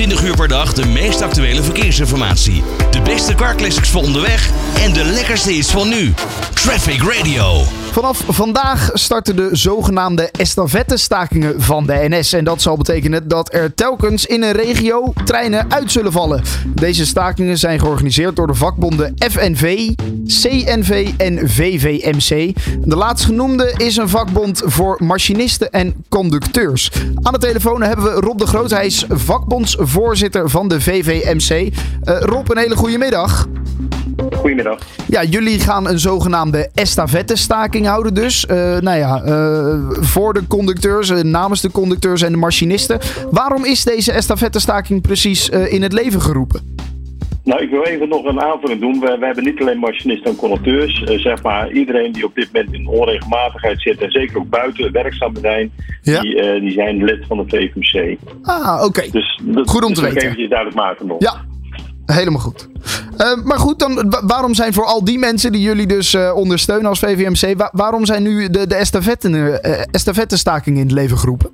24 uur per dag de meest actuele verkeersinformatie. De beste carclassics voor onderweg en de lekkerste is van nu. Traffic Radio. Vanaf vandaag starten de zogenaamde estafette-stakingen van de NS. En dat zal betekenen dat er telkens in een regio treinen uit zullen vallen. Deze stakingen zijn georganiseerd door de vakbonden FNV, CNV en VVMC. De laatstgenoemde is een vakbond voor machinisten en conducteurs. Aan de telefoon hebben we Rob de Groot. Hij is vakbondsvoorzitter van de VVMC. Uh, Rob, een hele goede middag. Goedemiddag. Ja, jullie gaan een zogenaamde estafette-staking houden dus. Uh, nou ja, uh, voor de conducteurs, uh, namens de conducteurs en de machinisten. Waarom is deze estafette-staking precies in het leven geroepen? Nou, ik wil even nog een aanvulling doen. We, we hebben niet alleen machinisten en conducteurs. zeg maar, iedereen die op dit moment in onregelmatigheid zit... en zeker ook buiten werkzaam zijn... Ja. Die, die zijn lid van de VVMC. Ah, oké. Dus Goed om te dus weten. Even duidelijk maken nog. Ja, Helemaal goed. Uh, maar goed, dan, waarom zijn voor al die mensen die jullie dus uh, ondersteunen als VVMC, wa waarom zijn nu de, de estafette-staking in het leven geroepen?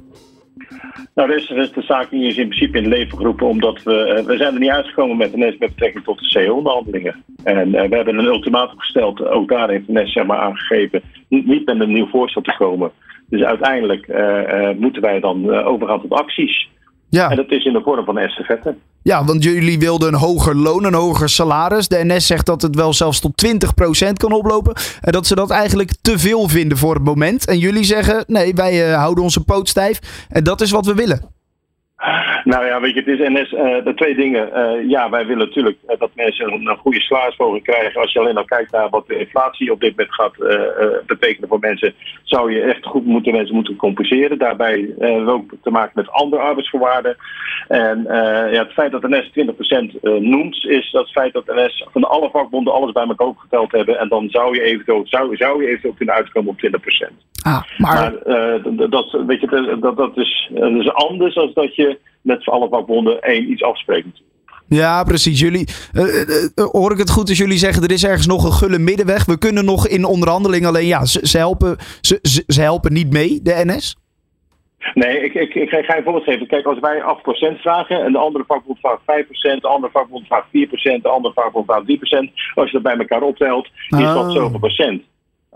Nou, de estafette-staking is in principe in het leven geroepen omdat we, we zijn er niet uitgekomen met de NS met betrekking tot de CO-onderhandelingen. En uh, we hebben een ultimatum gesteld, ook daar heeft de zeg maar, aangegeven, niet met een nieuw voorstel te komen. Dus uiteindelijk moeten wij dan overgaan tot acties. Ja. En dat is in de vorm van estafette. Ja, want jullie wilden een hoger loon, een hoger salaris. De NS zegt dat het wel zelfs tot 20% kan oplopen. En dat ze dat eigenlijk te veel vinden voor het moment. En jullie zeggen, nee, wij uh, houden onze poot stijf. En dat is wat we willen. Nou ja, weet je, het is NS, uh, de twee dingen. Uh, ja, wij willen natuurlijk uh, dat mensen een, een goede salarisverhoging krijgen. Als je alleen al kijkt naar wat de inflatie op dit moment gaat betekenen voor mensen, zou je echt goed moeten mensen moeten compenseren. Daarbij hebben we ook te maken met andere arbeidsvoorwaarden. En ja, het feit dat NS 20% noemt, is dat het feit dat NS van alle vakbonden alles bij elkaar opgeteld hebben. En dan zou je eventueel, zou, zou je eventueel kunnen uitkomen op 20%. Ah, maar... maar dat, weet je, dat, dat, is, dat is anders dan dat je met alle vakbonden één iets afspreken. Ja, precies. Jullie, uh, uh, hoor ik het goed als jullie zeggen er is ergens nog een gulle middenweg. We kunnen nog in onderhandeling alleen ja, ze, ze helpen, ze, ze, helpen niet mee, de NS? Nee, ik, ik, ik ga je voorbeeld geven. Kijk, als wij 8% vragen en de andere vakbond vraagt 5%, de andere vakbond vraagt 4%, de andere vakbond vraagt 3%. Als je dat bij elkaar optelt, is dat ah. zoveel procent.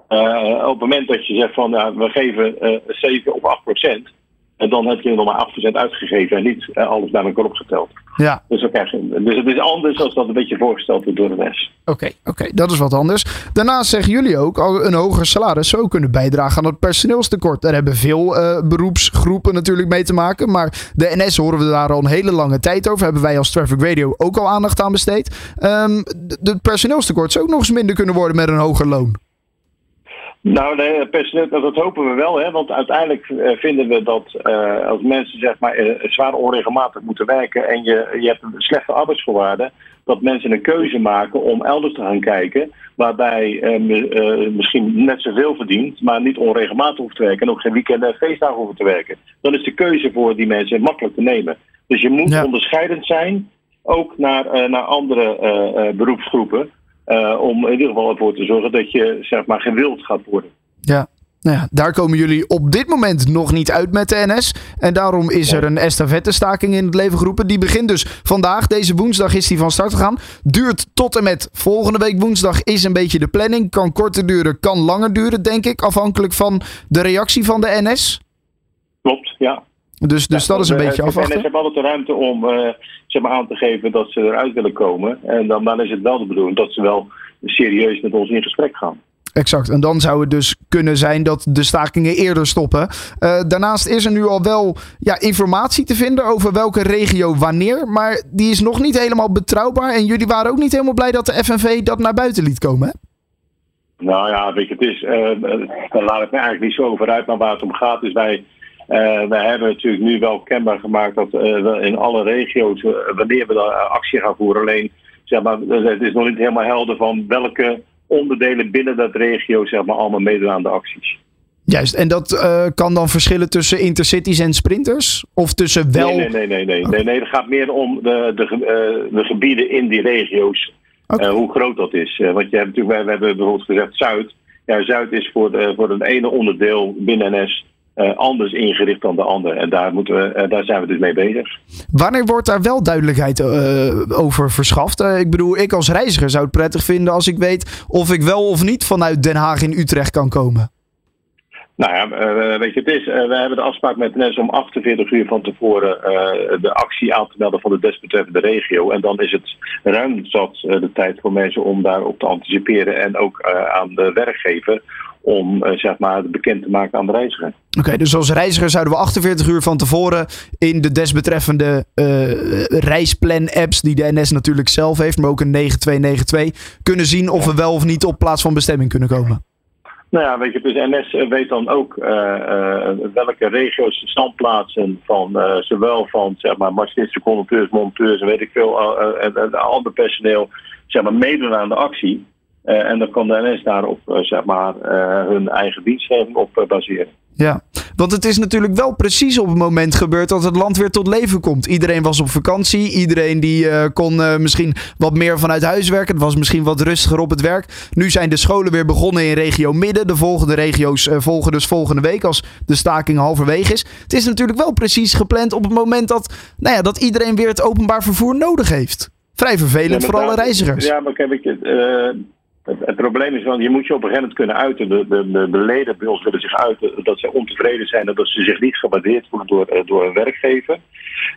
Uh, op het moment dat je zegt van we geven 7 of 8%, en dan heb je nog maar 8% uitgegeven en niet eh, alles bij elkaar opgeteld. Ja. Dus, dus het is anders dan dat een beetje voorgesteld wordt door de NS. Oké, oké, dat is wat anders. Daarnaast zeggen jullie ook al een hoger salaris zou kunnen bijdragen aan het personeelstekort. Daar hebben veel uh, beroepsgroepen natuurlijk mee te maken. Maar de NS horen we daar al een hele lange tijd over. Hebben wij als Traffic Radio ook al aandacht aan besteed. Um, het personeelstekort zou ook nog eens minder kunnen worden met een hoger loon. Nou, nee, personeel, dat hopen we wel, hè? want uiteindelijk uh, vinden we dat uh, als mensen zeg maar, uh, zwaar onregelmatig moeten werken en je, je hebt een slechte arbeidsvoorwaarden, dat mensen een keuze maken om elders te gaan kijken, waarbij misschien net zoveel verdient, maar niet onregelmatig hoeft te werken en ook geen weekenden en feestdagen hoeven te werken. Dan is de keuze voor die mensen makkelijk te nemen. Dus je moet ja. onderscheidend zijn, ook naar, naar andere beroepsgroepen. Uh, om in ieder geval ervoor te zorgen dat je zeg maar gewild gaat worden. Ja. Nou ja, daar komen jullie op dit moment nog niet uit met de NS. En daarom is er een estafette-staking in het leven geroepen. Die begint dus vandaag. Deze woensdag is die van start gegaan. Duurt tot en met volgende week woensdag is een beetje de planning. Kan korter duren, kan langer duren, denk ik. Afhankelijk van de reactie van de NS. Klopt, ja. Dus, dus dat is een beetje afwachten. En ze hebben altijd de ruimte om uh, zeg maar aan te geven dat ze eruit willen komen. En dan, dan is het wel de bedoeling dat ze wel serieus met ons in gesprek gaan. Exact. En dan zou het dus kunnen zijn dat de stakingen eerder stoppen. Uh, daarnaast is er nu al wel ja, informatie te vinden over welke regio wanneer. Maar die is nog niet helemaal betrouwbaar. En jullie waren ook niet helemaal blij dat de FNV dat naar buiten liet komen, hè? Nou ja, weet je, het is, uh, daar laat ik me eigenlijk niet zo over uit. Maar waar het om gaat is wij uh, we hebben natuurlijk nu wel kenbaar gemaakt dat uh, we in alle regio's, uh, wanneer we de actie gaan voeren, alleen zeg maar, het is nog niet helemaal helder van welke onderdelen binnen dat regio zeg maar, allemaal meedoen aan de acties. Juist, en dat kan dan verschillen tussen intercities en sprinters? Of tussen wel... Nee, nee, nee, nee. nee, nee, Het gaat meer om de, de, de gebieden in die regio's. Okay. hoe groot dat is. want je hebt natuurlijk, we hebben bijvoorbeeld gezegd Zuid. Ja, Zuid is voor, de, voor het ene onderdeel binnen NS anders ingericht dan de ander. En daar, moeten we, daar zijn we dus mee bezig. Wanneer wordt daar wel duidelijkheid over verschaft? ik bedoel, ik als reiziger zou het prettig vinden als ik weet of ik wel of niet vanuit Den Haag in Utrecht kan komen. Nou ja, weet je, het is, we hebben de afspraak met NS om 48 uur van tevoren de actie aan te melden van de desbetreffende regio. En dan is het ruim zat de tijd voor mensen om daarop te anticiperen en ook aan de werkgever om zeg maar bekend te maken aan de reiziger. Oké, dus als reiziger zouden we 48 uur van tevoren in de desbetreffende reisplan-apps die de NS natuurlijk zelf heeft, maar ook een 9292, kunnen zien of we wel of niet op plaats van bestemming kunnen komen. Nou ja, weet je, dus NS weet dan ook uh, uh, welke regio's standplaatsen van uh, zowel van zeg maar machinisten, conducteurs, monteurs en weet ik veel, en ander personeel zeg maar meedoen aan de actie. En dan kan de NS daarop zeg maar hun eigen dienstgeving op baseren. Ja, want het is natuurlijk wel precies op het moment gebeurd dat het land weer tot leven komt. Iedereen was op vakantie. Iedereen die uh, kon uh, misschien wat meer vanuit huis werken. Het was misschien wat rustiger op het werk. Nu zijn de scholen weer begonnen in regio Midden. De volgende regio's uh, volgen dus volgende week als de staking halverwege is. Het is natuurlijk wel precies gepland op het moment dat, nou ja, dat iedereen weer het openbaar vervoer nodig heeft. Vrij vervelend ja, voor alle reizigers. Ja, maar kijk, het, probleem is, want je moet je op een gegeven moment kunnen uiten. De, de, de, leden bij ons willen zich uiten dat ze ontevreden zijn en dat ze zich niet gewaardeerd voelen door, eh, door een werkgever.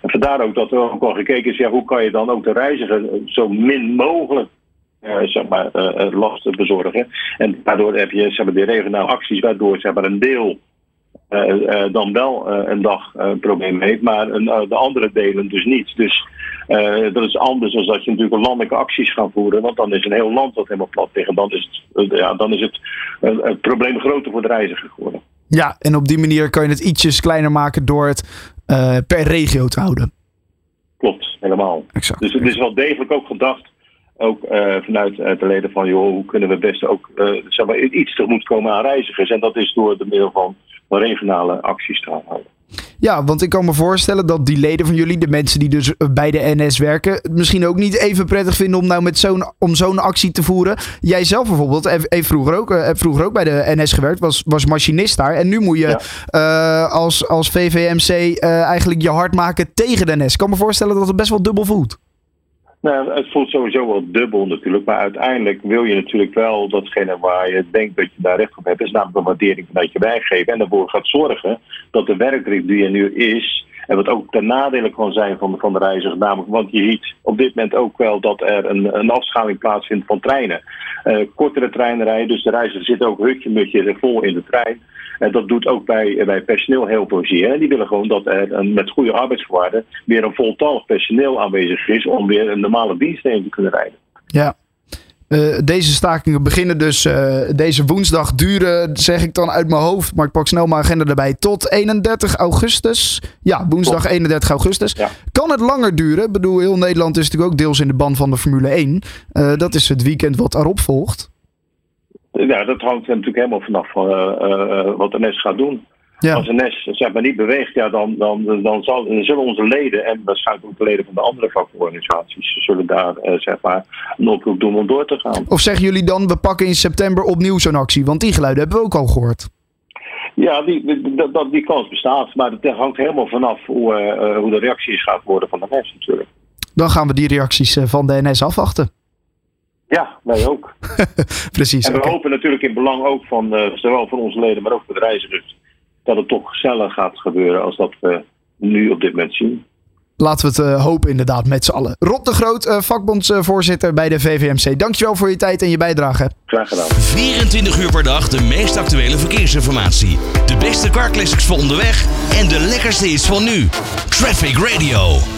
En vandaar ook dat er ook al gekeken is, ja, hoe kan je dan ook de reiziger zo min mogelijk uh, zeg maar, uh, last bezorgen. En daardoor heb je zeg maar, de regionale acties waardoor zeg maar, een deel dan wel een dag een probleem heeft, maar een, de andere delen dus niet. Dus dat is anders dan dat je natuurlijk landelijke acties gaat voeren, want dan is een heel land wat helemaal plat liggen. Dan is het, ja, dan is het, het probleem groter voor de reiziger geworden. Ja, en op die manier kan je het ietsjes kleiner maken door het per regio te houden. Klopt, helemaal. Exact. Dus het is wel degelijk ook gedacht ook uh, vanuit uh, de leden van, joh, hoe kunnen we best ook zeg maar, iets tegemoet komen aan reizigers. En dat is door de middel van regionale acties te houden. Ja, want ik kan me voorstellen dat die leden van jullie, de mensen die dus bij de NS werken, het misschien ook niet even prettig vinden om nou met zo'n om zo'n actie te voeren. Jij zelf bijvoorbeeld, heeft vroeger ook, heb vroeger ook bij de NS gewerkt, was, was machinist daar. En nu moet je ja. als, als VVMC eigenlijk je hard maken tegen de NS. Ik kan me voorstellen dat het best wel dubbel voelt. Nou, het voelt sowieso wel dubbel natuurlijk. Maar uiteindelijk wil je natuurlijk wel datgene waar je denkt dat je daar recht op hebt. is namelijk een waardering vanuit je werkgever. En daarvoor gaat zorgen dat de werkdruk die er nu is. En wat ook ten nadele kan zijn van, van de reiziger. Namelijk, want je ziet op dit moment ook wel dat er een, een afschaling plaatsvindt van treinen. Uh, kortere treinen rijden. Dus de reiziger zit ook hutje-mutje vol in de trein. En dat doet ook bij, bij personeel heel veel zeer. Die willen gewoon dat er met goede arbeidsvoorwaarden weer een voltallig personeel aanwezig is om weer een normale dienst te kunnen rijden. Ja, uh, deze stakingen beginnen dus uh, deze woensdag duren, zeg ik dan uit mijn hoofd. Maar ik pak snel mijn agenda erbij. Tot 31 augustus. Ja, woensdag 31 augustus. Ja. Kan het langer duren? Ik bedoel, heel Nederland is natuurlijk ook deels in de ban van de Formule 1. Uh, dat is het weekend wat erop volgt. Ja, dat hangt natuurlijk helemaal vanaf wat de NES gaat doen. Ja. Als de NES zeg maar, niet beweegt, ja, dan, dan, dan, zal, dan zullen onze leden en waarschijnlijk ook de leden van de andere vakorganisaties zullen daar zeg maar, een oproep doen om door te gaan. Of zeggen jullie dan, we pakken in september opnieuw zo'n actie? Want die geluiden hebben we ook al gehoord. Ja, die, die, die, die kans bestaat. Maar het hangt helemaal vanaf hoe, uh, hoe de reacties gaat worden van de NS natuurlijk. Dan gaan we die reacties van de NS afwachten. Ja, wij ook. Precies. En we hopen natuurlijk in belang ook van uh, zowel van onze leden, maar ook voor de reizigers, dat het toch sneller gaat gebeuren als dat we nu op dit moment zien. Laten we het uh, hopen inderdaad met z'n allen. Rot de Groot, uh, vakbondsvoorzitter bij de VVMC. Dankjewel voor je tijd en je bijdrage. Graag gedaan. 24 uur per dag de meest actuele verkeersinformatie. De beste car classics voor onderweg en de lekkerste is van nu. Traffic Radio.